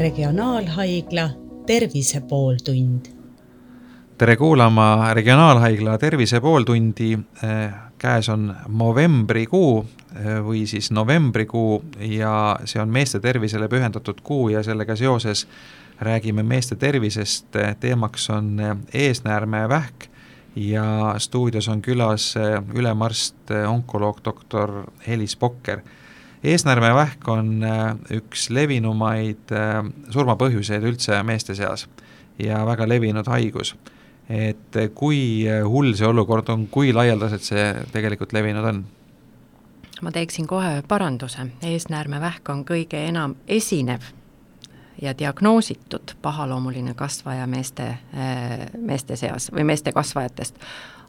Regionaalhaigla Tervise pooltund. tere kuulama Regionaalhaigla Tervise pooltundi. käes on novembrikuu või siis novembrikuu ja see on meeste tervisele pühendatud kuu ja sellega seoses räägime meeste tervisest, teemaks on eesnäärmevähk ja stuudios on külas ülemarst, onkoloog doktor Helis Pokker eesnäärmevähk on äh, üks levinumaid äh, surmapõhjuseid üldse meeste seas ja väga levinud haigus. et äh, kui hull see olukord on, kui laialdaselt see tegelikult levinud on? ma teeksin kohe paranduse, eesnäärmevähk on kõige enam esinev ja diagnoositud pahaloomuline kasvaja meeste, meeste seas või meeste kasvajatest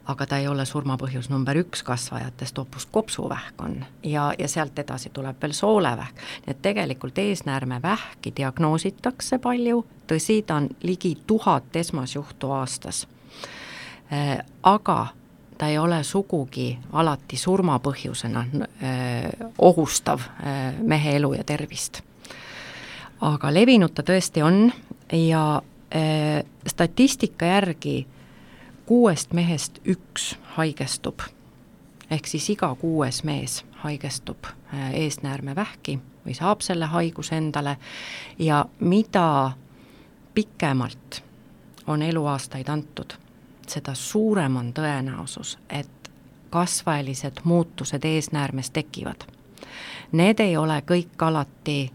aga ta ei ole surmapõhjus number üks kasvajatest, hoopis kopsuvähk on ja, ja sealt edasi tuleb veel soolevähk. nii et tegelikult eesnäärmevähki diagnoositakse palju, tõsi, ta on ligi tuhat esmasjuhtu aastas äh,. aga ta ei ole sugugi alati surmapõhjusena äh, ohustav äh, mehe elu ja tervist. aga levinud ta tõesti on ja äh, statistika järgi kuuest mehest üks haigestub, ehk siis iga kuues mees haigestub äh, eesnäärmevähki või saab selle haiguse endale ja mida pikemalt on eluaastaid antud, seda suurem on tõenäosus, et kasvaelised muutused eesnäärmes tekivad. Need ei ole kõik alati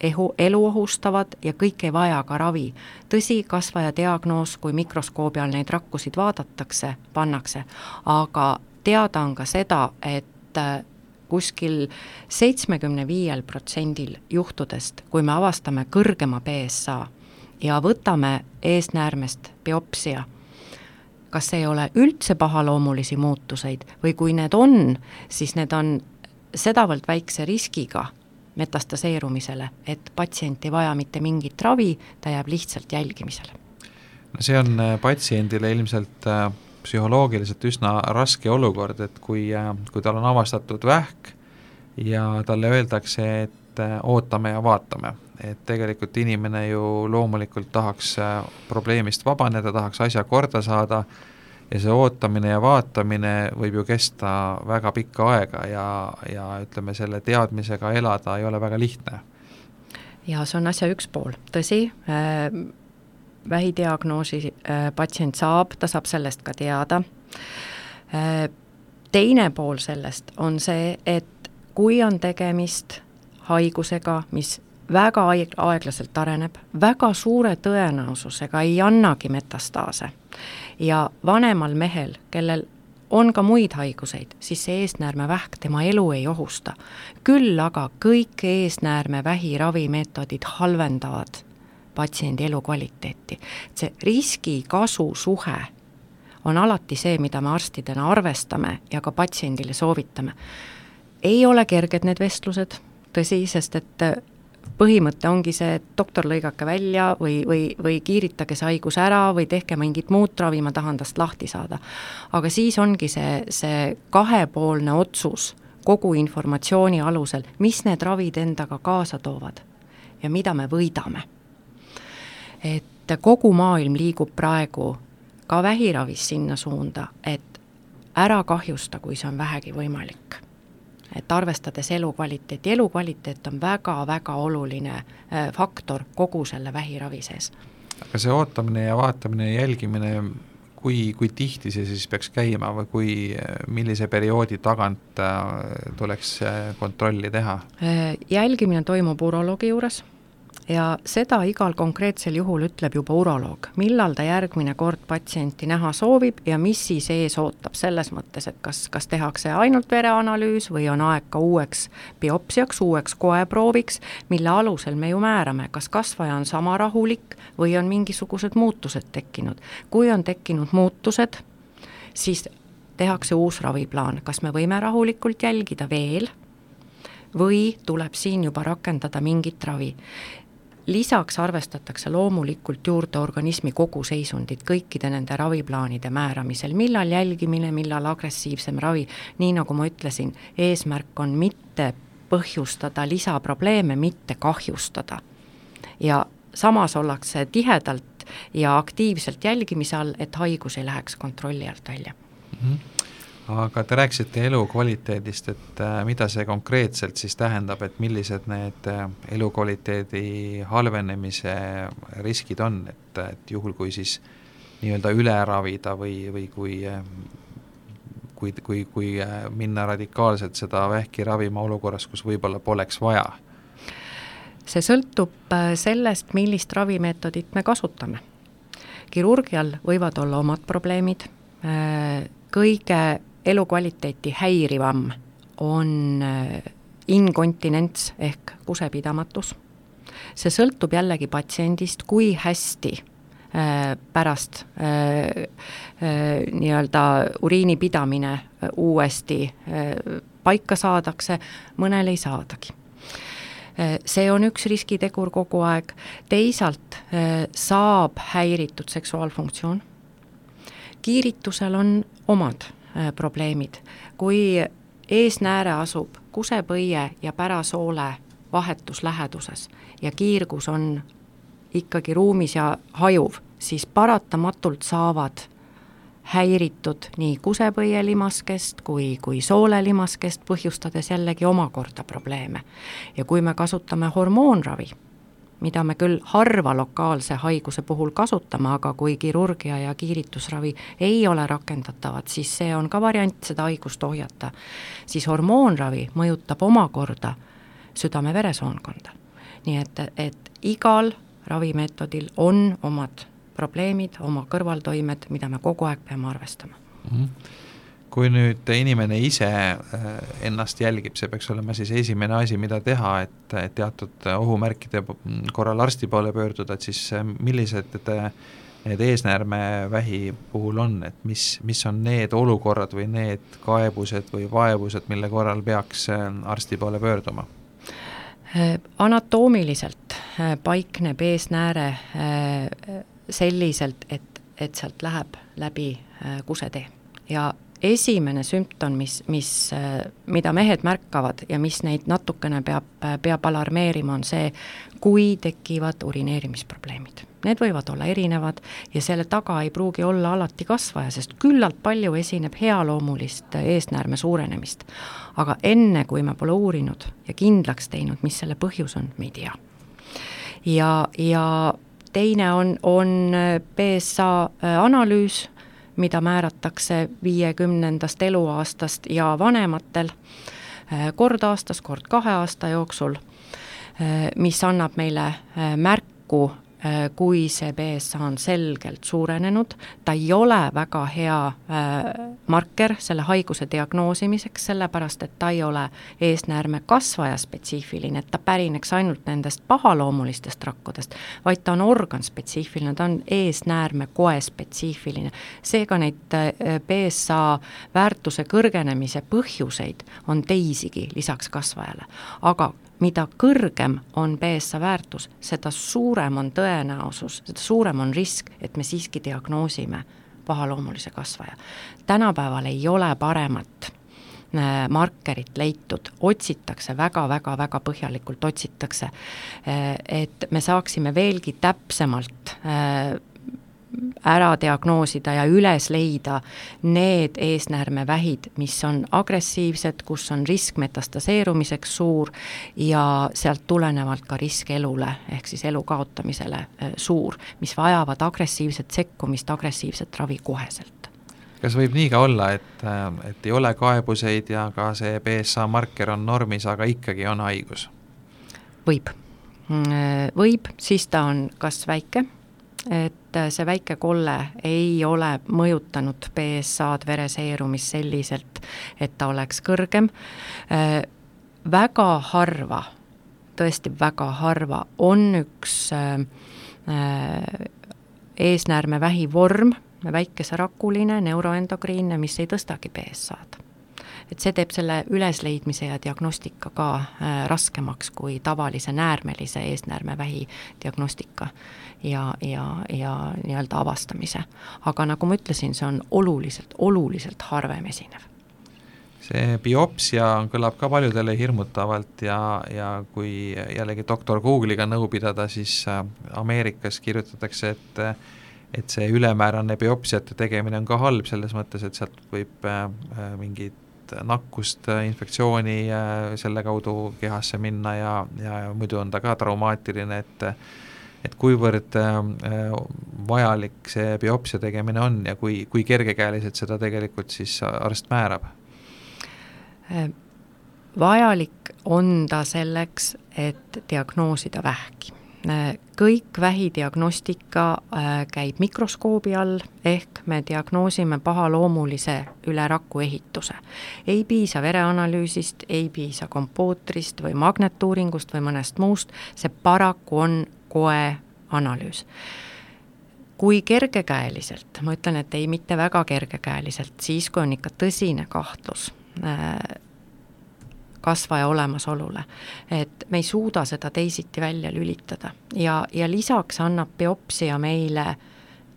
ehu, elu ohustavad ja kõik ei vaja ka ravi. tõsi, kasvaja diagnoos, kui mikroskoobi all neid rakkusid vaadatakse, pannakse, aga teada on ka seda, et äh, kuskil seitsmekümne viiel protsendil juhtudest, kui me avastame kõrgema BSA ja võtame eesnäärmest biopsia, kas ei ole üldse pahaloomulisi muutuseid või kui need on, siis need on sedavõrd väikse riskiga metastaseerumisele, et patsient ei vaja mitte mingit ravi, ta jääb lihtsalt jälgimisele. no see on äh, patsiendile ilmselt äh, psühholoogiliselt üsna raske olukord, et kui, äh, kui tal on avastatud vähk ja talle öeldakse, et ootame ja vaatame, et tegelikult inimene ju loomulikult tahaks probleemist vabaneda, tahaks asja korda saada ja see ootamine ja vaatamine võib ju kesta väga pikka aega ja, ja ütleme, selle teadmisega elada ei ole väga lihtne. ja see on asja üks pool, tõsi äh,, vähidiagnoosi äh, patsient saab, ta saab sellest ka teada äh,, teine pool sellest on see, et kui on tegemist haigusega, mis väga aeg-, aeglaselt areneb, väga suure tõenäosusega ei annagi metastaase ja vanemal mehel, kellel on ka muid haiguseid, siis see eesnäärmevähk tema elu ei ohusta. küll aga kõik eesnäärmevähi ravimeetodid halvendavad patsiendi elukvaliteeti. see riski-kasu suhe on alati see, mida me arstidena arvestame ja ka patsiendile soovitame. ei ole kerged need vestlused, tõsi, sest et põhimõte ongi see, et doktor, lõigake välja või, või, või kiiritage see haigus ära või tehke mingit muud ravi, ma tahan tast lahti saada. aga siis ongi see, see kahepoolne otsus kogu informatsiooni alusel, mis need ravid endaga kaasa toovad ja mida me võidame. et kogu maailm liigub praegu ka vähiravis sinna suunda, et ära kahjusta, kui see on vähegi võimalik et arvestades elukvaliteeti, elukvaliteet on väga-väga oluline äh, faktor kogu selle vähiravi sees. aga see ootamine ja vaatamine ja jälgimine, kui, kui tihti see siis peaks käima või kui, millise perioodi tagant äh, tuleks kontrolli teha? Äh, jälgimine toimub uroloogi juures ja seda igal konkreetsel juhul ütleb juba uroloog, millal ta järgmine kord patsienti näha soovib ja mis siis ees ootab, selles mõttes, et kas, kas tehakse ainult vereanalüüs või on aeg ka uueks biopsiaks, uueks koeprooviks, mille alusel me ju määrame, kas kasvaja on sama rahulik või on mingisugused muutused tekkinud. kui on tekkinud muutused, siis tehakse uus raviplaan, kas me võime rahulikult jälgida veel või tuleb siin juba rakendada mingit ravi lisaks arvestatakse loomulikult juurde organismi koguseisundit kõikide nende raviplaanide määramisel, millal jälgimine, millal agressiivsem ravi, nii nagu ma ütlesin, eesmärk on mitte põhjustada lisaprobleeme, mitte kahjustada. ja samas ollakse tihedalt ja aktiivselt jälgimise all, et haigus ei läheks kontrolli alt välja mm. -hmm aga te rääkisite elukvaliteedist, et äh, mida see konkreetselt siis tähendab, et millised need äh, elukvaliteedi halvenemise riskid on, et, et juhul, kui siis nii-öelda üle ravida või, või kui äh, kui, kui, kui minna radikaalselt seda vähki ravima olukorras, kus võib-olla poleks vaja. See sõltub äh, sellest, millist ravimeetodit me kasutame. kirurgial võivad olla omad probleemid, äh, kõige elukvaliteeti häirivam on äh, inkontinents ehk kusepidamatus. see sõltub jällegi patsiendist, kui hästi pärast nii-öelda uriini pidamine uuesti paika saadakse, mõnel ei saadagi. Äh, see on üks riskitegur kogu aeg, teisalt äh, saab häiritud seksuaalfunktsioon, kiiritusel on omad äh, probleemid, kui eesnääre asub kusepõie ja pärasoole vahetus läheduses ja kiirgus on ikkagi ruumis ja hajuv, siis paratamatult saavad häiritud nii kusepõielimaskest kui, kui soolelimaskest, põhjustades jällegi omakorda probleeme. ja kui me kasutame hormoonravi, mida me küll harva lokaalse haiguse puhul kasutame, aga kui kirurgia ja kiiritusravi ei ole rakendatavad, siis see on ka variant seda haigust ohjata. siis hormoonravi mõjutab omakorda südame-veresoonkonda. nii et, et igal ravimeetodil on omad probleemid, oma kõrvaltoimed, mida me kogu aeg peame arvestama mm. -hmm kui nüüd inimene ise äh, ennast jälgib, see peaks olema siis esimene asi, mida teha, et, et teatud ohumärkide korral arsti poole pöörduda, et siis äh, millised need eesnäärmevähi puhul on, et mis, mis on need olukorrad või need kaebused või vaevused, mille korral peaks äh, arsti poole pöörduma? anatoomiliselt paikneb eesnääre selliselt, et, et sealt läheb läbi kusetee ja esimene sümptom, mis, mis, mida mehed märkavad ja mis neid natukene peab, peab alarmeerima, on see, kui tekivad urineerimisprobleemid. Need võivad olla erinevad ja selle taga ei pruugi olla alati kasvaja, sest küllalt palju esineb healoomulist eesnäärme suurenemist. aga enne, kui me pole uurinud ja kindlaks teinud, mis selle põhjus on, me ei tea. ja, ja teine on, on BSA analüüs, mida määratakse viiekümnendast eluaastast ja vanematel äh, kord aastas, kord kahe aasta jooksul, äh, mis annab meile märku Äh, kui see BSA on selgelt suurenenud, ta ei ole väga hea äh, marker selle haiguse diagnoosimiseks, sellepärast et ta ei ole eesnäärme kasvaja spetsiifiline, et ta pärineks ainult nendest pahaloomulistest rakkudest, vaid ta on organspetsiifiline, ta on eesnäärme koe spetsiifiline. seega neid äh, BSA väärtuse kõrgenemise põhjuseid on teisigi lisaks kasvajale, aga mida kõrgem on BSA väärtus, seda suurem on tõenäosus, seda suurem on risk, et me siiski diagnoosime pahaloomulise kasvaja. tänapäeval ei ole paremat äh, markerit leitud, otsitakse väga-väga-väga põhjalikult, otsitakse, äh, et me saaksime veelgi täpsemalt äh, ära diagnoosida ja üles leida need eesnäärmevähid, mis on agressiivsed, kus on risk metastaseerumiseks suur ja sealt tulenevalt ka risk elule, ehk siis elu kaotamisele äh, suur, mis vajavad agressiivset sekkumist, agressiivset ravi koheselt kas võib nii ka olla, et, äh, et ei ole kaebuseid ja ka see BSA marker on normis, aga ikkagi on haigus? võib, mm, äh, võib, siis ta on kas väike et see väike kolle ei ole mõjutanud BSA-d, vereseerumist selliselt, et ta oleks kõrgem. Äh, väga harva, tõesti väga harva on üks äh, eesnäärmevähi vorm, väikeserakuline, neuroendokriinne, mis ei tõstagi BSA-d et see teeb selle ülesleidmise ja diagnostika ka äh, raskemaks kui tavalise näärmelise eesnäärmevähi diagnostika ja, ja, ja nii-öelda avastamise. aga nagu ma ütlesin, see on oluliselt, oluliselt harvem esinev see biopsia kõlab ka paljudele hirmutavalt ja, ja kui jällegi doktor Google'iga nõu pidada, siis äh, Ameerikas kirjutatakse, et et see ülemäärane biopsiate tegemine on ka halb selles mõttes, et sealt võib äh, äh mingit nakkust, infektsiooni äh, selle kaudu kehasse minna ja, ja muidu on ta ka traumaatiline, et et kuivõrd äh, vajalik see biopsia tegemine on ja kui, kui kergekäeliselt seda tegelikult siis arst määrab? vajalik on ta selleks, et diagnoosida vähki kõik vähidiagnostika äh, käib mikroskoobi all, ehk me diagnoosime pahaloomulise üleraku ehituse. ei piisa vereanalüüsist, ei piisa kompootrist või magnetuuringust või mõnest muust, see paraku on koe analüüs kui kergekäeliselt, ma ütlen, et ei, mitte väga kergekäeliselt, siis kui on ikka tõsine kahtlus äh, kasvaja olemasolule. et me ei suuda seda teisiti välja lülitada ja, ja lisaks annab biopsia meile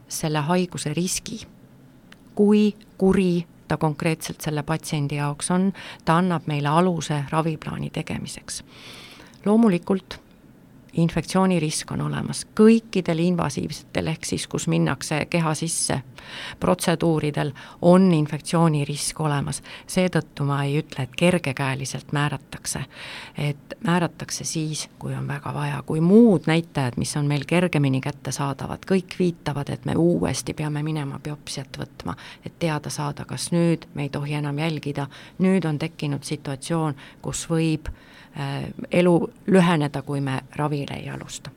selle haiguse riski. kui kuri ta konkreetselt selle patsiendi jaoks on, ta annab meile aluse raviplaani tegemiseks. loomulikult infektsioonirisk on olemas kõikidel invasiivsetel, ehk siis kus minnakse keha sisse protseduuridel, on infektsioonirisk olemas. seetõttu ma ei ütle, et kergekäeliselt määratakse. et määratakse siis, kui on väga vaja, kui muud näitajad, mis on meil kergemini kättesaadavad, kõik viitavad, et me uuesti peame minema biopsiat võtma, et teada saada, kas nüüd me ei tohi enam jälgida, nüüd on tekkinud situatsioon, kus võib elu lüheneda, kui me ravile ei alusta.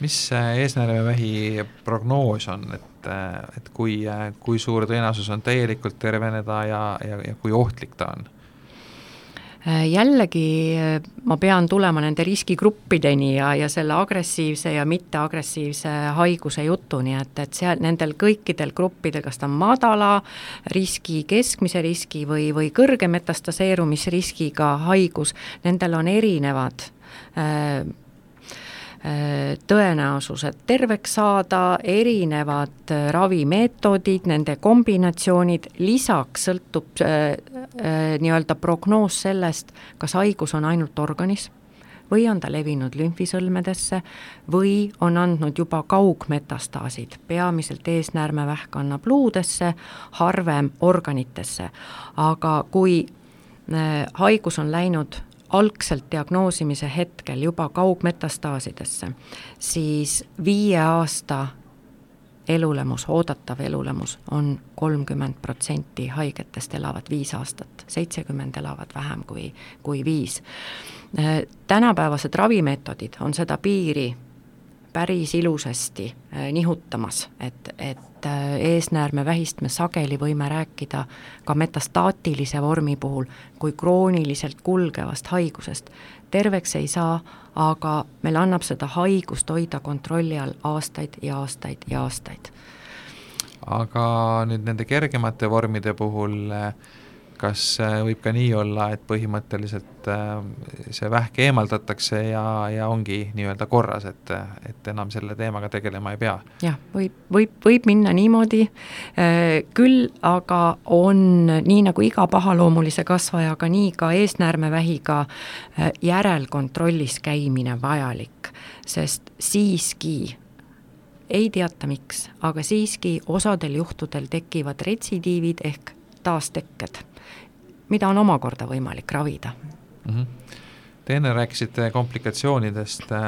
mis eesnäärmevähi prognoos on, et, äh, et kui, äh, kui suur tõenäosus on täielikult terveneda ja, ja, ja kui ohtlik ta on? Äh, jällegi äh, ma pean tulema nende riskigruppideni ja, ja selle agressiivse ja mitteagressiivse haiguse jutuni, et, et seal nendel kõikidel gruppidel, kas ta on madala riski, keskmise riski või, või kõrge metastaseerumisriskiga haigus, nendel on erinevad äh, tõenäosused terveks saada, erinevad äh, ravimeetodid, nende kombinatsioonid, lisaks sõltub äh, äh, nii-öelda prognoos sellest, kas haigus on ainult organis või on ta levinud lümfisõlmedesse või on andnud juba kaugmetastaasid, peamiselt eesnäärmevähk annab luudesse, harvem organitesse. aga kui haigus on läinud algselt diagnoosimise hetkel juba kaugmetastaasidesse, siis viie aasta elulemus, oodatav elulemus on kolmkümmend protsenti haigetest elavad viis aastat, seitsekümmend elavad vähem kui, kui viis. tänapäevased ravimeetodid on seda piiri päris ilusasti äh, nihutamas, et, et äh, eesnäärmevähist me sageli võime rääkida ka metastaatilise vormi puhul kui krooniliselt kulgevast haigusest. terveks ei saa, aga meil annab seda haigust hoida kontrolli all aastaid ja aastaid ja aastaid. aga nüüd nende kergemate vormide puhul äh, kas äh, võib ka nii olla, et põhimõtteliselt äh, see vähk eemaldatakse ja, ja ongi nii-öelda korras, et, et enam selle teemaga tegelema ei pea? jah, võib, võib, võib minna niimoodi, äh, küll aga on nii nagu iga pahaloomulise kasvajaga, nii ka eesnäärmevähiga järelkontrollis käimine vajalik, sest siiski ei teata miks, aga siiski osadel juhtudel tekivad retsidiivid ehk taastekked mida on omakorda võimalik ravida mm. -hmm. Te enne rääkisite komplikatsioonidest äh,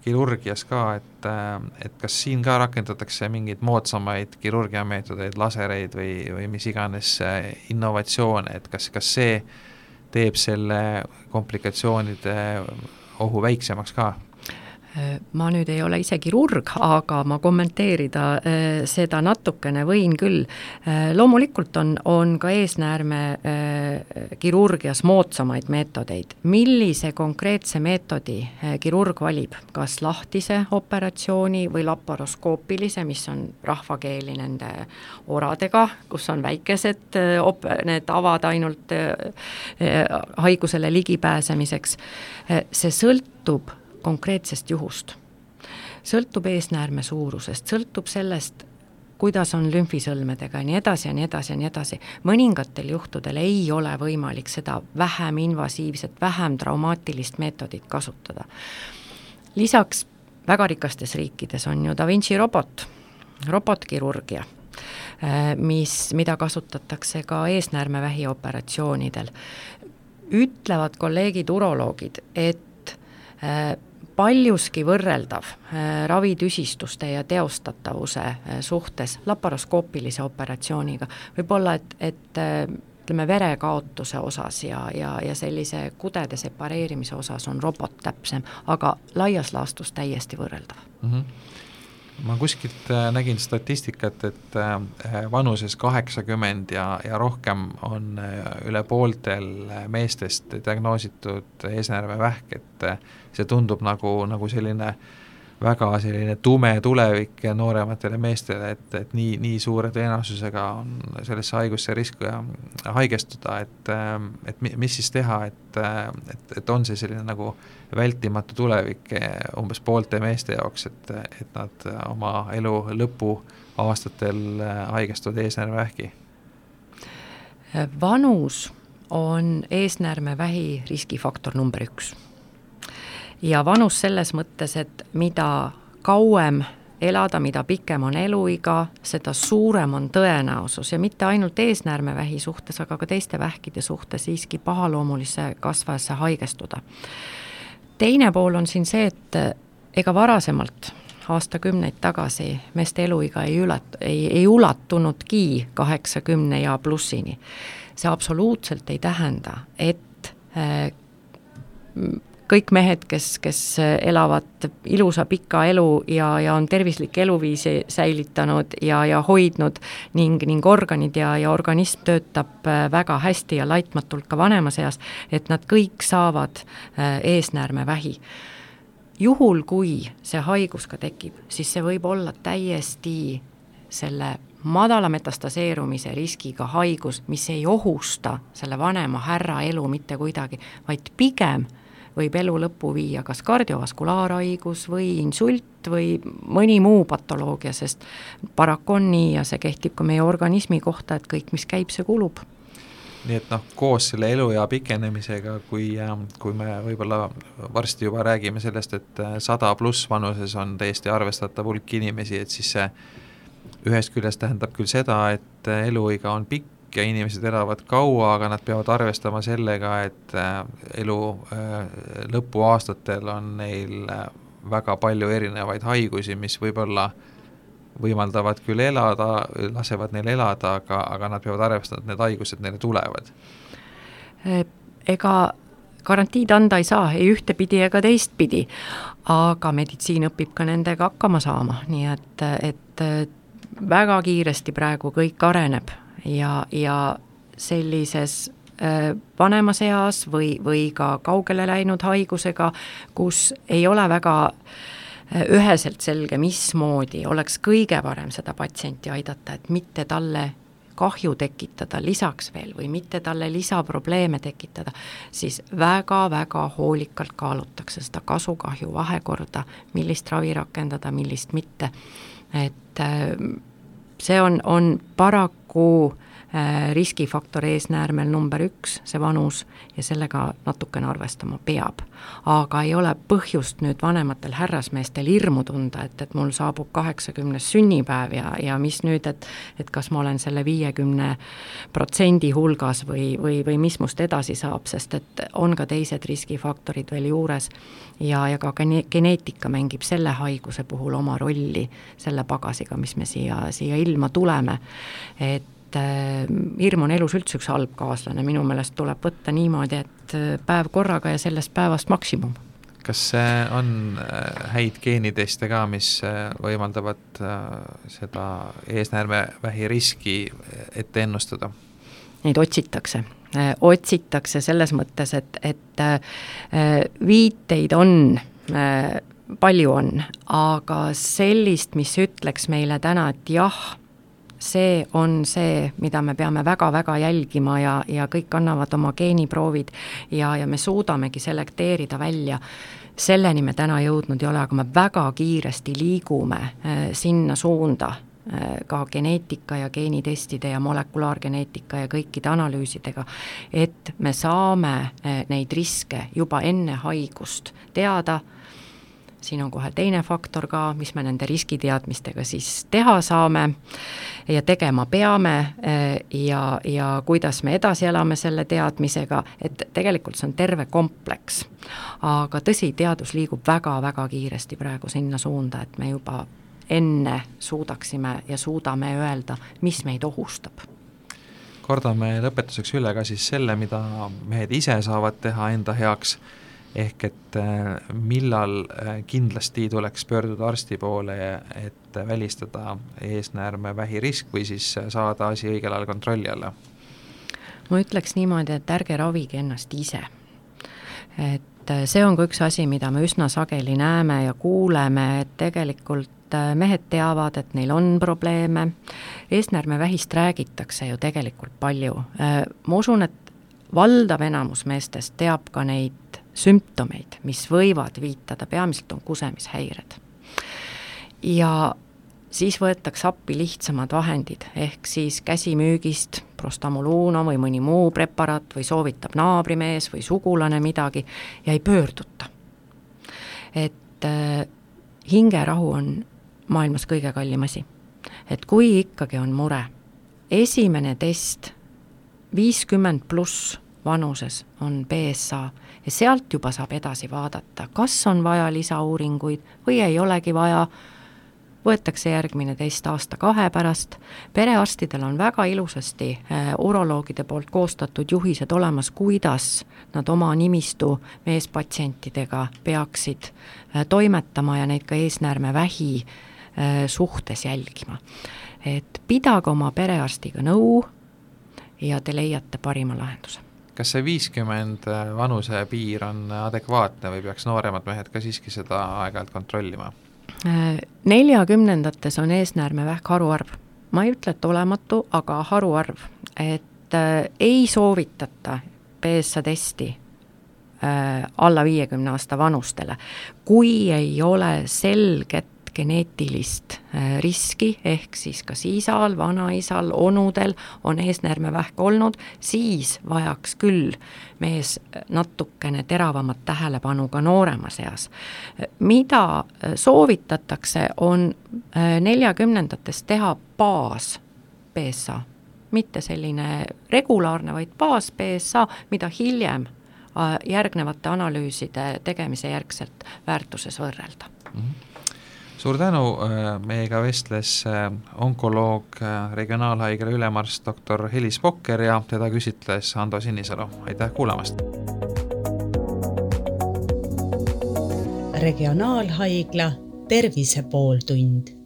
kirurgias ka, et äh,, et kas siin ka rakendatakse mingeid moodsamaid kirurgiameetodeid, lasereid või, või mis iganes äh, innovatsioone, et kas, kas see teeb selle komplikatsioonide ohu väiksemaks ka? Ma nüüd ei ole ise kirurg, aga ma kommenteerida äh, seda natukene võin küll. Äh, loomulikult on, on ka eesnäärme äh, kirurgias moodsamaid meetodeid. millise konkreetse meetodi kirurg valib, kas lahtise operatsiooni või laparoskoopilise, mis on rahvakeeli nende oradega, kus on väikesed op-, need avad ainult haigusele ligipääsemiseks, see sõltub konkreetsest juhust. sõltub eesnäärme suurusest, sõltub sellest, kuidas on lümfisõlmedega ja nii edasi ja nii edasi ja nii edasi. mõningatel juhtudel ei ole võimalik seda vähem invasiivset, vähem traumaatilist meetodit kasutada. lisaks väga rikastes riikides on ju Da Vinci robot, robotkirurgia Äh, mis, mida kasutatakse ka eesnäärmevähi operatsioonidel. ütlevad kolleegid uroloogid, et paljuski võrreldav äh, ravitüsistuste ja teostatavuse suhtes laparoskoopilise operatsiooniga. võib-olla, et, et ütleme, verekaotuse osas ja, ja, ja sellise kudede separeerimise osas on robot täpsem, aga laias laastus täiesti võrreldav mm. -hmm ma kuskilt äh, nägin statistikat, et äh, vanuses kaheksakümmend ja, ja rohkem on äh, üle pooltel meestest diagnoositud eesnäärmevähk, et see tundub nagu, nagu selline väga selline tume tulevik noorematele meestele, et, et nii, nii suure tõenäosusega on sellesse haigusse risk haigestuda, et, et mis siis teha, et, et, et on see selline nagu vältimatu tulevik umbes poolte meeste jaoks, et, et nad oma elu lõpuaastatel haigestuvad eesnäärmevähki? vanus on eesnäärmevähi riskifaktor number üks ja vanus selles mõttes, et mida kauem elada, mida pikem on eluiga, seda suurem on tõenäosus ja mitte ainult eesnäärmevähi suhtes, aga ka teiste vähkide suhtes siiski pahaloomulisse kasvajasse haigestuda. teine pool on siin see, et ega varasemalt aastakümneid tagasi meeste eluiga ei ülat-, ei, ei ulatunudki kaheksakümne ja plussini. see absoluutselt ei tähenda, et äh, kõik mehed, kes, kes elavad ilusa pika elu ja, ja on tervislikke eluviisi säilitanud ja, ja hoidnud ning, ning organid ja, ja organism töötab äh, väga hästi ja laitmatult ka vanemas eas, et nad kõik saavad äh, eesnäärmevähi. Juhul, kui see haigus ka tekib, siis see võib olla täiesti selle madala metastaseerumise riskiga haigus, mis ei ohusta selle vanema härra elu mitte kuidagi, vaid pigem võib elu lõppu viia kas kardiovaskulaarhaigus või insult või mõni muu patoloogia, sest paraku on nii ja see kehtib ka meie organismi kohta, et kõik, mis käib, see kulub. Nii et noh, koos selle eluea pikenemisega, kui, kui me võib-olla varsti juba räägime sellest, et sada pluss vanuses on täiesti arvestatav hulk inimesi, et siis see ühest küljest tähendab küll seda, et eluiga on pikk, ja inimesed elavad kaua, aga nad peavad arvestama sellega, et äh, elu äh, lõpuaastatel on neil äh, väga palju erinevaid haigusi, mis võib-olla võimaldavad küll elada, lasevad neil elada, aga, aga nad peavad arvestama, et need haigused neile tulevad. ega garantiid anda ei saa ei ühtepidi ega teistpidi, aga meditsiin õpib ka nendega hakkama saama, nii et, et väga kiiresti praegu kõik areneb ja, ja sellises äh, vanemas eas või, või ka kaugele läinud haigusega, kus ei ole väga äh, üheselt selge, mismoodi oleks kõige parem seda patsienti aidata, et mitte talle kahju tekitada lisaks veel või mitte talle lisaprobleeme tekitada, siis väga-väga hoolikalt kaalutakse seda kasu-kahju vahekorda, millist ravi rakendada, millist mitte. et äh, see on, on paraku äh, riskifaktor eesnäärmel number üks, see vanus, ja sellega natukene arvestama peab. aga ei ole põhjust nüüd vanematel härrasmeestel hirmu tunda, et, et mul saabub kaheksakümnes sünnipäev ja, ja mis nüüd, et et kas ma olen selle viiekümne protsendi hulgas või, või, või mis must edasi saab, sest et on ka teised riskifaktorid veel juures ja, ja ka gene-, geneetika mängib selle haiguse puhul oma rolli selle pagasiga, mis me siia, siia ilma tuleme. et äh, hirm on elus üldse üks halb kaaslane, minu meelest tuleb võtta niimoodi, et äh, päev korraga ja sellest päevast maksimum. Kas on äh, häid geeniteste ka, mis võimaldavad seda eesnäärmevähi riski ette ennustada? Neid otsitakse. Otsitakse selles mõttes, et, et viiteid on, palju on, aga sellist, mis ütleks meile täna, et jah, see on see, mida me peame väga-väga jälgima ja, ja kõik annavad oma geeniproovid ja, ja me suudamegi selekteerida välja, selleni me täna jõudnud ei ole, aga me väga kiiresti liigume sinna suunda ka geneetika ja geenitestide ja molekulaargeneetika ja kõikide analüüsidega, et me saame neid riske juba enne haigust teada siin on kohe teine faktor ka, mis me nende riskiteadmistega siis teha saame ja tegema peame eh, ja, ja kuidas me edasi elame selle teadmisega, et tegelikult see on terve kompleks. aga tõsi, teadus liigub väga-väga kiiresti praegu sinna suunda, et me juba enne suudaksime ja suudame öelda, mis meid ohustab kordame lõpetuseks üle ka siis selle, mida mehed ise saavad teha enda heaks ehk et äh, millal äh, kindlasti tuleks pöörduda arsti poole, et välistada eesnäärmevähi risk või siis saada asi õigel ajal kontrolli alla? ma ütleks niimoodi, et ärge ravige ennast ise. et äh, see on ka üks asi, mida me üsna sageli näeme ja kuuleme, et tegelikult mehed teavad, et neil on probleeme, eesnäärmevähist räägitakse ju tegelikult palju, ma usun, et valdav enamus meestest teab ka neid sümptomeid, mis võivad viitada, peamiselt on kusemishäired. ja siis võetakse appi lihtsamad vahendid, ehk siis käsimüügist prostamuluuno või mõni muu preparaat või soovitab naabrimees või sugulane midagi ja ei pöörduta. et äh, hingerahu on maailmas kõige kallim asi. et kui ikkagi on mure, esimene test viiskümmend pluss vanuses on BSA ja sealt juba saab edasi vaadata, kas on vaja lisauuringuid või ei olegi vaja, võetakse järgmine test aasta-kahe pärast, perearstidel on väga ilusasti äh, uroloogide poolt koostatud juhised olemas, kuidas nad oma nimistu meespatsientidega peaksid äh, toimetama ja neid ka eesnäärmevähi äh, suhtes jälgima. et pidage oma perearstiga nõu ja te leiate parima lahenduse kas see viiskümmend äh, vanusepiir on adekvaatne või peaks nooremad mehed ka siiski seda aeg-ajalt kontrollima? Äh, neljakümnendates on eesnäärmevähk haruarv. ma ei ütle, et olematu, aga haruarv, et äh, ei soovitata PSA testi äh, alla viiekümne aasta vanustele, kui ei ole selget geneetilist äh, riski, ehk siis kas isal, vanaisal, onudel on eesnäärmevähk olnud, siis vajaks küll mees natukene teravamat tähelepanu ka nooremas eas. mida äh, soovitatakse, on äh, neljakümnendates teha baas BSA, mitte selline regulaarne, vaid baas BSA, mida hiljem järgnevate analüüside tegemise järgselt väärtuses võrrelda mm. -hmm suur tänu, äh, meiega vestles äh, onkoloog, äh, regionaalhaigla ülemarst doktor Helis Pokker ja teda küsitles Ando Sinisalu, aitäh kuulamast! regionaalhaigla Tervise pooltund